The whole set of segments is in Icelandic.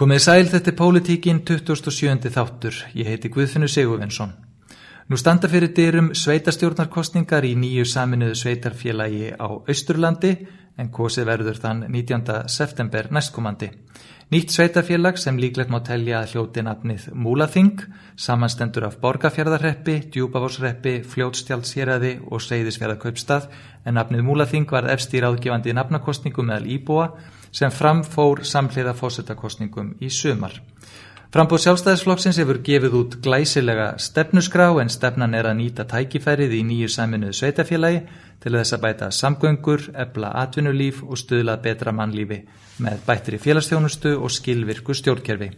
Komið sæl þetta er Pólitíkin 27. þáttur. Ég heiti Guðfinnur Sigurvinsson. Nú standa fyrir dyrum sveitastjórnarkostningar í nýju saminuðu sveitarfélagi á Östurlandi en kosið verður þann 19. september næstkomandi. Nýtt sveitarfélag sem líklegt má telja að hljóti nafnið Múlaþing, samanstendur af Borgafjörðarreppi, Djúbavorsreppi, Fljótstjálfshéræði og Seyðisfjörðarkaupstað en nafnið Múlaþing var efst í ráðgefandi nafnakostningum meðal Íbúa sem framfór samhliða fósettakostningum í sumar. Frambóð sjálfstæðisflokksins hefur gefið út glæsilega stefnusgrá en stefnan er að nýta tækifærið í nýju saminuðu sveitafélagi til þess að bæta samgöngur, ebla atvinnulíf og stuðla betra mannlífi með bættri félagsþjónustu og skilvirku stjórnkerfi.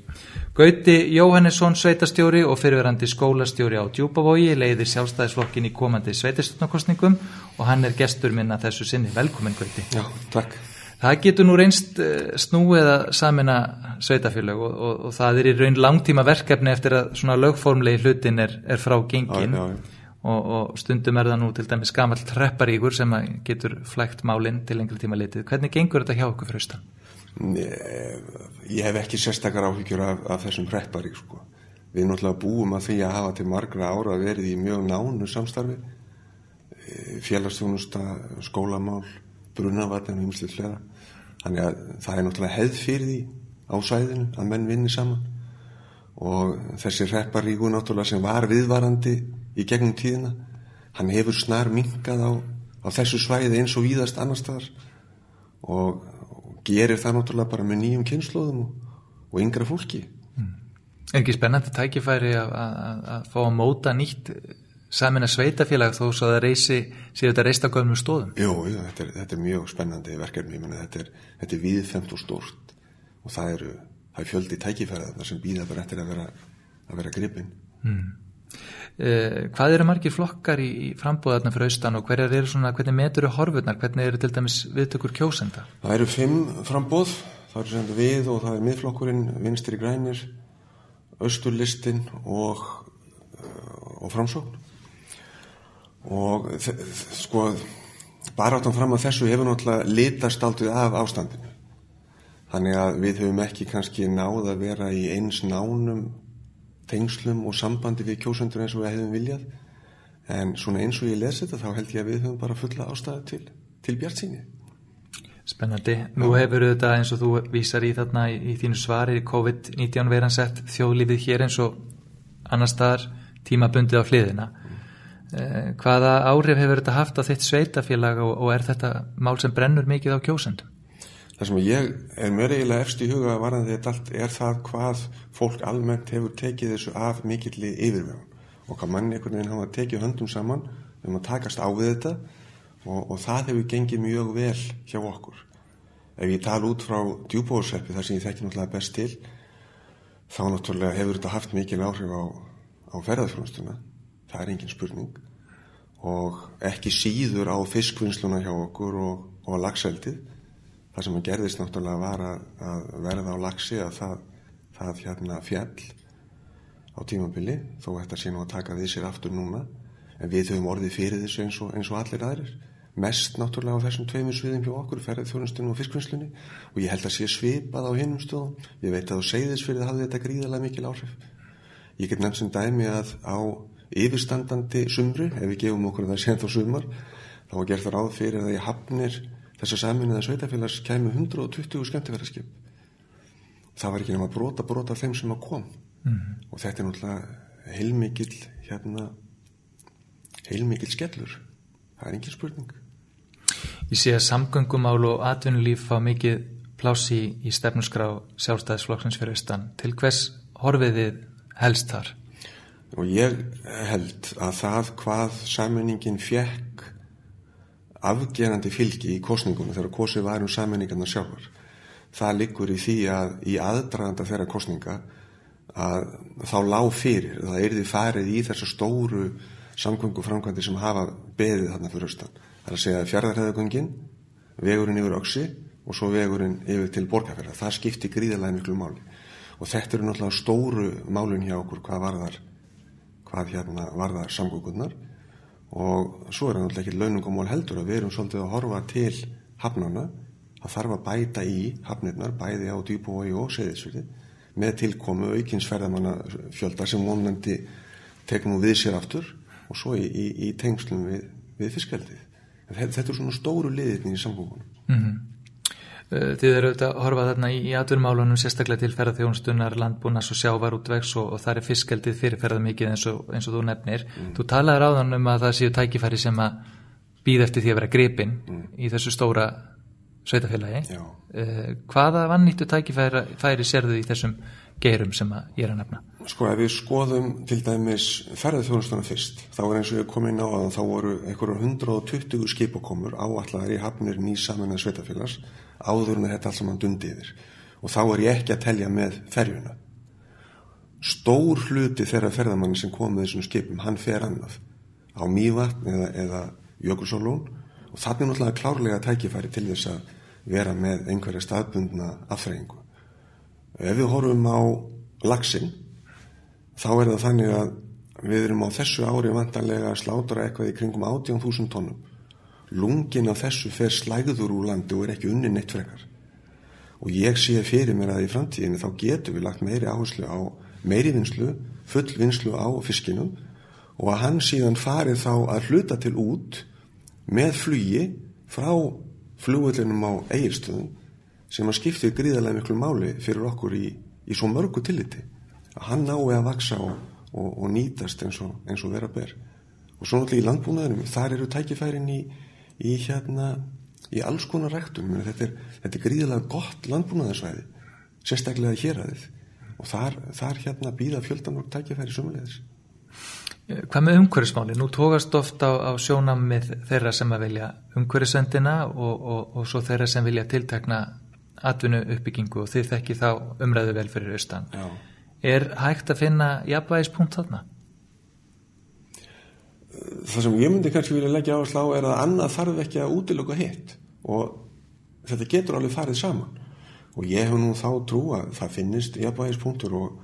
Gauti Jóhannesson sveitastjóri og fyrirverandi skólastjóri á Djúbavogi leiðir sjálfstæðisflokkin í komandi sveitastöndakostningum og hann er gestur minna þessu sinni. Velkomin Gauti. Já, takk. Það getur nú reynst snúið að samina sveitafélag og, og, og það er í raun langtíma verkefni eftir að svona lögformlegi hlutin er, er frá gengin Já, já, já. og, og stundum er það nú til dæmis gamall trepparíkur sem getur flægt málinn til lengri tíma litið. Hvernig gengur þetta hjá okkur fyrir austan? Ég hef ekki sérstakar áhyggjur af, af þessum prepparík sko. Við náttúrulega búum að því að hafa til margra ára verið í mjög nánu samstarfi eh, félagsþjónusta, skólamál brunavatn og ymslið hlera þannig að það er náttúrulega hefð fyrir því á svæðinu að menn vinni saman. Og þessi repparíku náttúrulega sem var viðvarandi í gegnum tíðina hann hefur snar minkað á, á þessu svæði eins og víðast annar staðar. Og, og gerir það náttúrulega bara með nýjum kynnslóðum og, og yngra fólki. Engi spennandi tækifæri að, að, að fá að móta nýtt samin að sveitafélag þó svo að það reysi séu þetta reist á gömnum stóðum. Jú, jú þetta, er, þetta er mjög spennandi verkefni, meni, þetta er, þetta er viðfemt og stórt og það eru, það er fjöldi tækifæra þar sem býða bara eftir að vera, að vera gripin. Hmm. Eh, hvað eru margir flokkar í, í frambúðarna fyrir austan og hverjar eru svona, hvernig metur eru horfurnar, hvernig eru til dæmis viðtökur kjósenda? Það eru fimm frambúð, það eru sem við og það er miðflokkurinn, vinstri grænir, austurlistin og, og framsókn og sko bara áttan fram að þessu hefur náttúrulega litast aldrei af ástandinu. Þannig að við höfum ekki kannski náð að vera í eins nánum tengslum og sambandi við kjósendur eins og við hefum viljað. En svona eins og ég lesi þetta þá held ég að við höfum bara fulla ástæðu til, til bjart síni Spennandi, nú hefur þetta eins og þú vísar í þarna í, í þínu svari COVID-19 veransett þjóðlífið hér eins og annar staðar tímabundið á hliðina hvaða áhrif hefur þetta haft á þitt sveitafélag og, og er þetta mál sem brennur mikið á kjósendum? Það sem ég er mér eiginlega efst í huga varðandi þetta allt er það hvað fólk almennt hefur tekið þessu af mikilli yfirvegun og hvað manni einhvern veginn hafa tekið höndum saman um að takast á við þetta og, og það hefur gengið mjög vel hjá okkur. Ef ég tala út frá djúbóðsreppi þar sem ég þekki náttúrulega best til þá náttúrulega hefur þetta haft mikil áhrif á, á ferðarfjónustuna það er engin spurning. Og ekki síður á fiskvinnsluna hjá okkur og, og lagseldið það sem gerðist náttúrulega var að, að verða á lagsi að það, það hérna fjall á tímabili þó þetta sé nú að taka því sér aftur núna. En við höfum orðið fyrir þessu eins og, eins og allir aðrir. Mest náttúrulega á þessum tveimur sviðum hjá okkur ferðið þjónustunum og fiskvinnslunni. Og ég held að sé svipað á hinnum stöðum. Ég veit að þú segðis fyrir að hafa þetta gríðarlega mikil áhrif. Ég get nefnt sem dæmi að á yfirstandandi sumru, ef við gefum okkur það séð þá sumar, þá var gert það ráð fyrir að ég hafnir þess að saminniða sveitafélags kæmi 120 skemmtifæraskip. Það var ekki nema brota brota þeim sem að kom mm -hmm. og þetta er náttúrulega heilmikil hérna heilmikil skellur. Það er engin spurning. Ég sé að samgöngumál og atvinnulíf fá mikið plási í, í stefnusgrá sjálfstæðisflokksins fyrir austan. Til hvers horfið þið helst þar? Og ég held að það hvað sammenningin fjekk afgerandi fylgi í kostningunum þegar kosið var um sammenningarna sjálfur það liggur í því að í aðdraganda þeirra kostninga að þá lág fyrir það er því farið í þessa stóru samkvöngu framkvæmdi sem hafa beðið þarna fyrir austan. Það er að segja fjárðarheðagöngin vegurinn yfir öksi og svo vegurinn yfir til borgarferða það skipti gríðarlega miklu máli. Og þetta eru náttúrulega stóru málun hjá okkur hvað var þar hvað hérna varða samgöngunar og svo er það náttúrulega ekki launungumól heldur að við erum svolítið að horfa til hafnana það þarf að bæta í hafnirnar bæði á dýbúi og seðisviti með tilkomu aukinsferðamanna fjölda sem vonandi tek nú við sér aftur og svo í, í, í tengslum við, við fiskveldið. Þetta er svona stóru liðirni í samgóðunum. Mm -hmm. Þið eru auðvitað að horfa þarna í, atvinnumálunum sérstaklega til ferðarþjónustunnar, landbúnas og sjávarútvegs og, og það er fiskveldið fyrirferða mikið eins og, eins og þú nefnir. Mm. Þú talaði ráðan um að það séu tækifæri sem að býð eftir því að vera gripin mm. í þessu stóra sveitafélagi. Uh, hvaða vannýttu tækifæri sérðu í þessum geirum sem ég er að nefna? Sko ef við skoðum til dæmis ferðarþjónustuna fyrst, þá er eins og ég kom inn á að þá voru einhverjum 120 skipakomur áallar í hafnir nýsamanna sveitafélags áður með þetta allt saman dundi yfir og þá er ég ekki að telja með ferjuna. Stór hluti þeirra ferðamann sem kom með þessum skipum, hann fer annað á Mývatn eða, eða Jökulsólún og er náttúrulega klárlega tækifæri til þess að vera með einhverja staðbundna afþreyingu. Ef við horfum á lagsin þá er það þannig að við erum á þessu ári vantanlega að slátra eitthvað í kringum 18.000 tónum. Lungin á þessu fer slæður úr landi og er ekki unni neitt frekar. Og ég sé fyrir mér að í framtíðinu þá getum við lagt meiri áherslu á meiri vinslu, full vinslu á fiskinum og að hann síðan farið þá að hluta til út með flugi frá flugullinum á eigirstöðum sem að skiptir gríðarlega miklu máli fyrir okkur í, í svo mörgu tilliti hann nái að vaksa og, og, og nýtast eins og, eins og vera ber og svo náttúrulega í landbúnaðurum þar eru tækifærin í, í hérna í alls konar rektum þetta er, þetta er gríðarlega gott landbúnaðarsvæði sérstaklega hér aðeins og þar, þar hérna býða fjöldan og tækifæri sumulegis Hvað með umhverfismáli? Nú tókast ofta á, á sjónam með þeirra sem að velja umhverfisvendina og, og, og svo þeirra sem vilja tiltekna atvinnu uppbyggingu og þið þekki þá umræðu vel fyrir austan. Já. Er hægt að finna jafnvægispunkt þarna? Það sem ég myndi kannski vilja leggja á að slá er að annað þarf ekki að útiloka hitt og þetta getur alveg farið saman og ég hef nú þá trú að það finnist jafnvægispunktur og,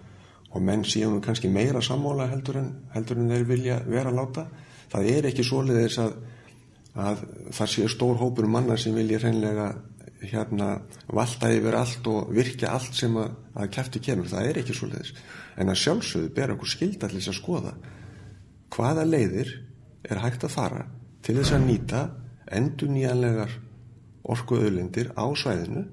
og menn séu nú kannski meira sammála heldur en, heldur en þeir vilja vera láta. Það er ekki soliðis að, að það séu stór hópur manna sem vilja hreinlega hérna valda yfir allt og virkja allt sem að, að kæfti kemur, það er ekki svo leiðis en að sjálfsögðu ber okkur skildallis að skoða hvaða leiðir er hægt að fara til þess að nýta endur nýjanlegar orkuauðlindir á svæðinu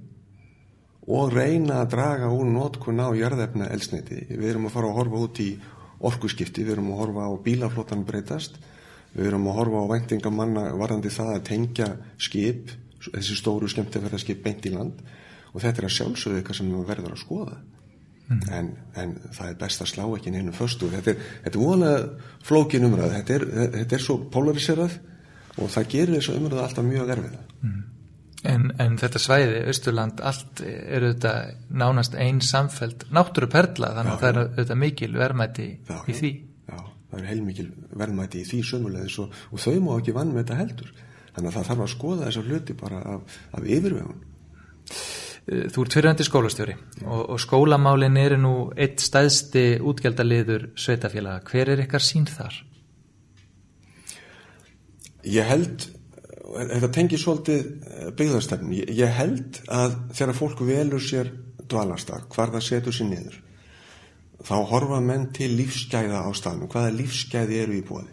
og reyna að draga úr nótkun á jörðefna elsniti. Við erum að fara að horfa út í orkuskipti, við erum að horfa á bílaflótan breytast, við erum að horfa á væntingamanna varðandi það að tengja skip þessi stóru skemmtifærðarskip beint í land. Og þetta er að sjálfsögðu eitthvað sem við verður að skoða. Mm. en, en það er best að slá ekki neinu förstu þetta er, þetta er vonað flókin umræð þetta er, þetta er svo polariserað og það gerir þessu umræðu alltaf mjög erfið mm. en, en þetta svæði, Östurland, allt eru þetta nánast einn samfelt náttúruperla þannig já, að það er þetta mikil verðmætti já, í því. Já, það er heilmikil verðmætti í því sömulegis og, og þau má ekki vann með þetta heldur þannig að það þarf að skoða þessa hluti bara af, af yfirvegun eh, Þú ert fyrirhandi skólastjóri og, og skólamálin eru nú eitt stæðsti útgjaldaliður sveitafélaga. Hver er ykkar sín þar? Ég held þetta tengir svolítið eh, byggðarstefn ég, held að þegar fólk velur sér dvalastar, hvar það setur sér niður þá horfa menn til lífsgæða á staðnum, hvaða lífsgæði eru í bóði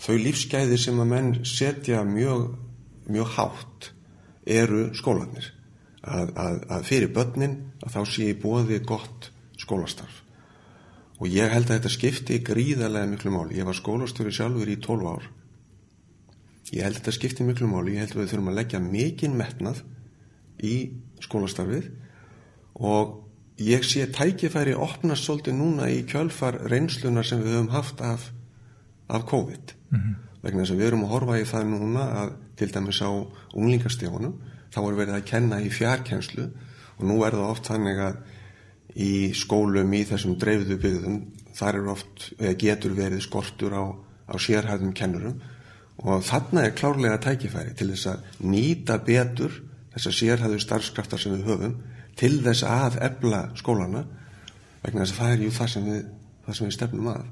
þau lífsgæði sem að menn setja mjög, mjög hátt eru skólanir að, að, að fyrir börnin að þá sé í bóði gott skólastarf. Og ég held að þetta skipti gríðarlega miklu máli. Ég var skólastöru sjálfur í 12 ár. Ég held að þetta skipti miklu máli. Ég held að við þurfum að leggja mikinn metnað í skólastarfið. Og ég sé tækifæri opnast svolítið núna í kjölfar reynslunar sem við höfum haft af, af COVID mm -hmm. vegna þess að við erum að horfa í það núna að til dæmis á unglingastjónum þá er verið að kenna í fjarkenslu og nú er það oft þannig að í skólum í þessum dreifðu byggðum þar er oft, eða getur verið skortur á, á sérhæðum kennurum og þarna er klárlega tækifæri til þess að nýta betur þess að sérhæðu starfskraftar sem við höfum til þess að ebla skólana vegna þess að það er jú það sem við, það sem við stefnum að.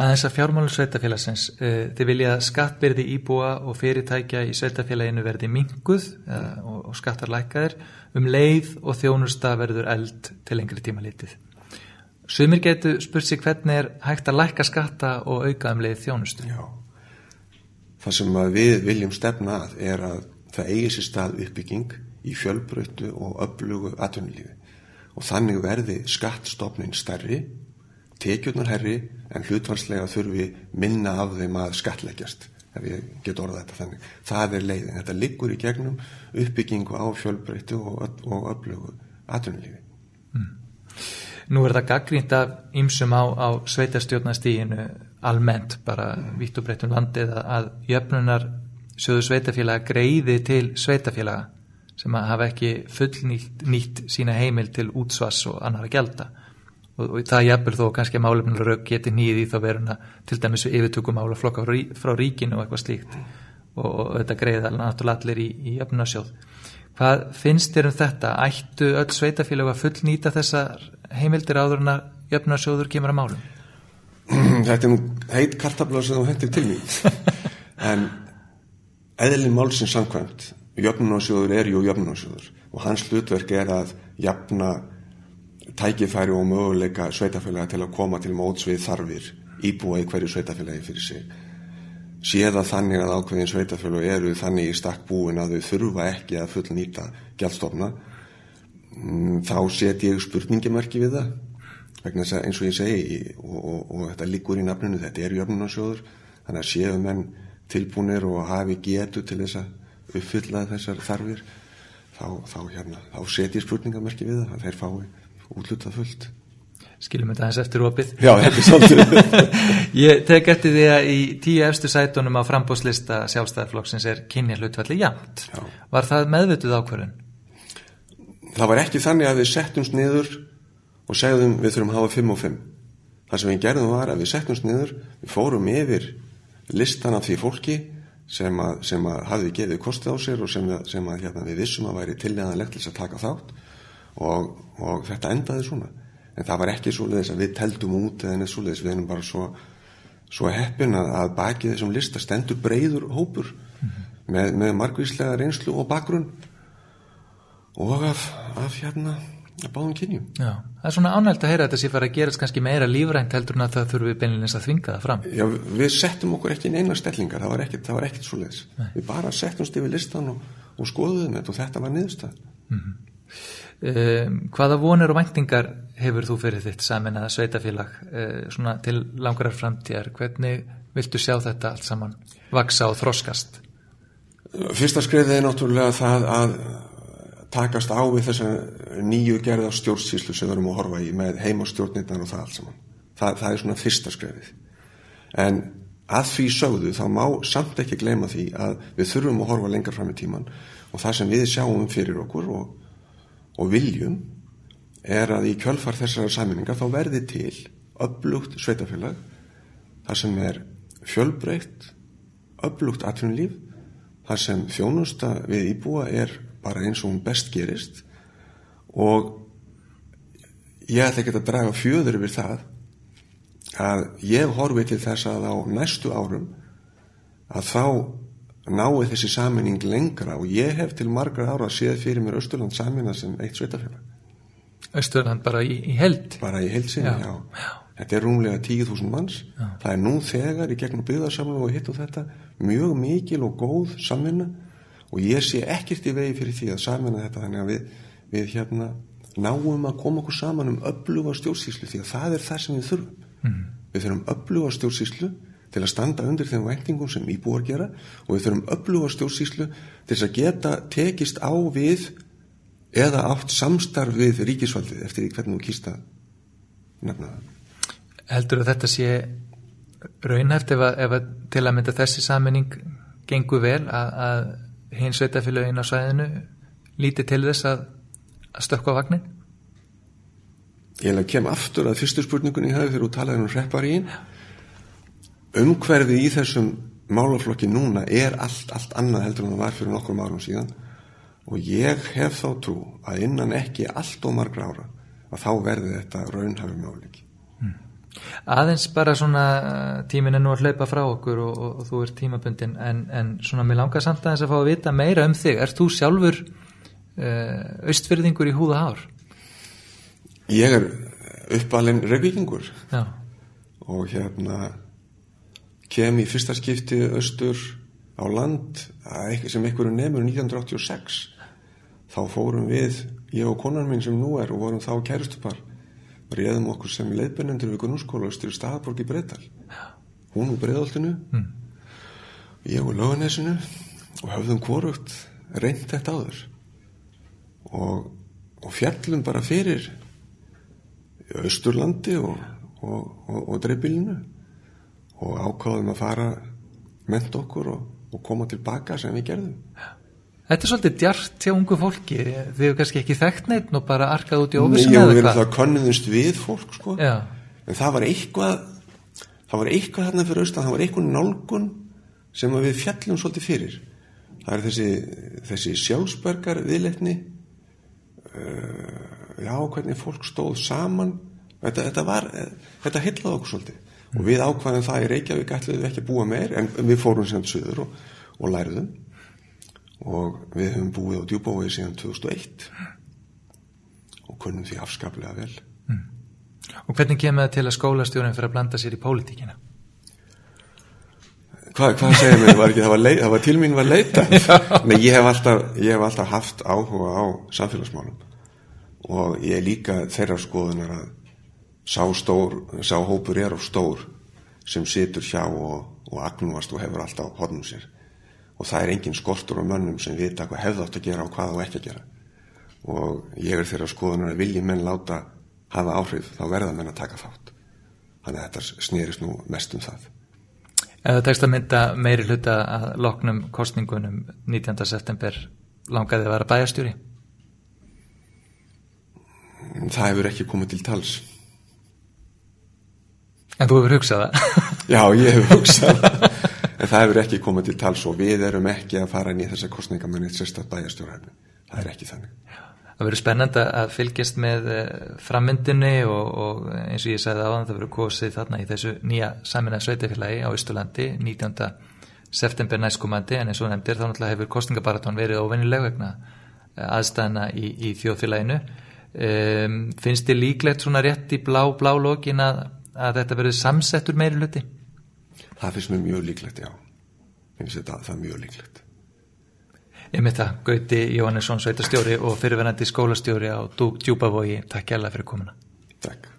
Aðeins að fjármálum sveitafélagsins, uh, þið viljað að skattbyrði íbúa og fyrirtækja í sveitafélaginu verði minguð uh, og, og skattar lækaðir um leið og þjónusta verður eld til lengri tíma lítið. Sumir getur spurt sig hvernig er hægt að læka skatta og auka um leið þjónustu. Já. Það sem við viljum stefna að er að það eigi sér stað uppbygging í fjölbrötu og öflugu atvinnulífi og þannig verði skattstofnin stærri, tekjurnar herri en hlutvarslega þurfi minna af þeim að skattleggjast ef ég get orðað þetta þannig. Það er leiðin. Þetta liggur í gegnum uppbyggingu á fjölbreytu og, og öflugu atvinnulífi. Mm. Nú er það gaggrínt af ymsum á, á sveitarstjórnastíginu almennt bara vitt og breytum landið að jöfnunar sjöðu sveitafélaga greiði til sveitafélaga sem að hafa ekki fullnýtt nýtt sína heimil til útsvass og annar að gelda og, og það jafnvel þó kannski að málefnilega rauk geti nýði í þá veruna til dæmis við yfirtökum ála flokka frá ríkinu og eitthvað slíkt og, og þetta greiði náttúrulega allir í, í jöfnunarsjóð Hvað finnst þér um þetta? Ættu öll sveitafélag að fullnýta þessar heimildir áður en að jöfnarsjóður kemur að málum? Þetta er nú heit kartabla sem þú hendur til mér en eðlinn málsins samkvæmt jöfnarsjóður er jú jöfnarsjóður og hans hlutverk er að jafna tækifæri og möguleika sveitafélaga til að koma til mótsvið þarfir íbúa í hverju sveitafélagi fyrir sig. Séða þannig að ákveðin sveitafjölu eru þannig í stakk búin að þau þurfa ekki að fullnýta gjaldstofna mm, þá set ég spurningimerki við það. Vegna þess að eins og ég segi og, og, og þetta liggur í nafninu, þetta er jöfnunarsjóður þannig að séu menn tilbúinir og hafi getu til þess að uppfylla þessar þarfir þá, þá, hérna, þá set ég spurningamerki við það að þeir fái útlutað fullt. Skilum þetta hans eftir opið. Já, er svolítið. Ég tek eftir því að í tíu efstu sætunum á frambóðslista sjálfstæðarflokksins er kynja hlutvalli jamt Já. Var það meðvituð ákvörðun? Það var ekki þannig að við settumst niður og segðum við þurfum að hafa 5 og 5 Það sem við gerðum var að við settumst niður við fórum yfir listan af því fólki sem að, sem að hafði gefið kosti á sér og sem, sem að hérna, við vissum að væri tillega til að taka þátt og, og þetta endaði svona en það var ekki svo leiðis að við teldum út eða neitt svo leiðis, við erum bara svo, svo heppin að, að baki þessum lista stendur breyður hópur mm -hmm. með, með margvíslega reynslu og bakgrunn og af, af hérna að báðum kynjum. Já, það er svona ánægt að heyra að þetta sé fara að gerast kannski meira lífrænt heldur en að það þurfum við beinleins að þvinga það fram. Já, við settum okkur ekki neina stellingar, það var ekkert, það var ekkert svo leiðis. Við bara settumst yfir listan og, og skoðuðum þetta og þetta var niðurstað. Mm -hmm. Um, hvaða vonir og væntingar hefur þú fyrir þitt samin að sveitafélag uh, til langarar framtíðar? Hvernig viltu sjá þetta allt saman vaksa og þroskast? Fyrsta skriðið er náttúrulega það að takast á við þessa nýju gerða stjórnsýslu sem við erum að horfa í með heimastjórnirnar og það allt saman. Það, það er svona fyrsta skriðið en að því sögðu þá má samt ekki gleyma því að við þurfum að horfa lengar fram í tíman og það sem við sjáum fyrir okkur og og viljum er að í kjölfar þessara saminninga þá verði til upplugt sveitafélag þar sem er fjölbreytt upplugt atvinnulíf þar sem þjónusta við íbúa er bara eins og hún best gerist. Og ég ætla ekki að draga fjöður yfir það að ég horfi til þess að á næstu árum að þá nái þessi saminning lengra og ég hef til margra ára séð fyrir mér Östurland samina sem eitt sveitafélag Östurland bara í, í held? Bara í held sinni, já. já. já. Þetta er rúmlega 10.000 manns já. það er nú þegar í gegnum byggðarsamlu og hitt og þetta mjög mikil og góð samina og ég sé ekkert í vegi fyrir því að samina þetta þannig að við, við hérna náum að koma okkur saman um öfluga stjórnsýslu því að það er það sem við þurfum mm. við þurfum öfluga stjórnsýslu til að standa undir þeim væntingum sem íbúar gera og við þurfum öfluga stjórnsýslu til þess að geta tekist á við eða átt samstarf við ríkisvaldið eftir því hvernig þú kýrst að nefna það. Heldur að þetta sé raunhæft ef að, ef að til að mynda þessi saminning gengur vel að, að hins veitafélagin á sæðinu líti til þess að, að stökka vagnin? Ég hef kem aftur að fyrstu spurningunni hafi þegar þú talaði um hreppariðin umhverfið í þessum málaflokki núna er allt, allt annað heldur en það var fyrir nokkur árum síðan og ég hef þá trú að innan ekki allt og margra ára að þá verði þetta raunhafur mjálík mm. Aðeins bara svona uh, tímin er nú að hlaupa frá okkur og, og, og þú ert tímabundin en, en svona mér langar samt aðeins að fá að vita meira um þig. Er þú sjálfur uh, austfyrðingur í húða hár? Ég er uppalinn reykvíkingur og hérna kem í fyrsta skipti austur á land sem einhverju nefnur 1986 þá fórum við ég og konan minn sem nú er og vorum þá kærustupar. Réðum okkur sem leiðbennendur við Gunnúskóla austur í Staðborg í Breital hún úr Breiðoltinu Mm. ég úr Löganesinu og höfðum hvorugt reynd þetta áður. Og, og fjallum bara fyrir Austurlandi og, og, og, dreifbílinu og ákváðum að fara ment okkur og, og koma tilbaka sem við gerðum Þetta er svolítið djart hjá ungu fólki. Þið hefur kannski ekki þekkt neitt og bara arkað út í Nei, óvissum já, eða við erum hvað? það könnuðumst við fólk sko. En það var eitthvað það var eitthvað þarna fyrir austan það var eitthvað nálgun sem við fjallum svolítið fyrir það er þessi, þessi sjálfsbergar viðleitni uh, já, hvernig fólk stóð saman þetta, þetta var, þetta heitlaði okkur svolítið og við ákvaðum það í Reykjavík ætluðum við ekki að búa meir en við fórum sem söður og, og læriðum og við höfum búið á djúbóið síðan 2001 og kunnum því afskaplega vel. Og hvernig kemur það til að skólastjórinn fyrir að blanda sér í pólitíkina? Hvað, hvað segir mér, var ekki, það var, leit, það var til mín var leita Nei, ég hef, alltaf, ég hef alltaf haft áhuga á samfélagsmálum. Og ég er líka þeirra skoðunar að sá stór, sá hópur er of stór sem situr hjá og, og agnúast og hefur alltaf hodnum sér og það er engin skortur á mönnum sem vita hvað hefðu átt að gera og hvað þú ekki að gera og ég er þeirra skoðunar að vilji menn láta hafa áhrif þá verða menn að taka þátt þannig að þetta snerist nú mest um það Ef það tekst að mynda meiri hluta að loknum kostningunum 19. september langaði að vera bæjarstjóri? Það hefur ekki komið til tals. En þú hefur hugsað það? Já, ég hef hugsað það. En það hefur ekki komið til tals og við erum ekki að fara inn í þessa kostningamennið sérstætt bæjarstjórnarfni. Það er ekki þannig. Það verður spennandi að fylgjast með eh, frammyndinni og, og eins og ég sagði áðan það verður kosið þarna í þessu nýja saminað sveitafélagi á Ístulandi 19. september næstkomandi en eins og nefndir þá náttúrulega hefur kostningabaraton verið óvennileg vegna eh, aðstæðana í, í þjóðfélaginu. Um, finnst þið líklegt svona rétt í blá blá lokin að, að þetta verður samsettur meiri hluti? Það finnst mér mjög líklegt, já. Finnst þetta það er mjög líklegt. Ég með það, Gauti Jóhannesson, sveitastjóri og fyrirverandi skólastjóri á Djúpavogi. Takk kærlega fyrir komuna. Takk.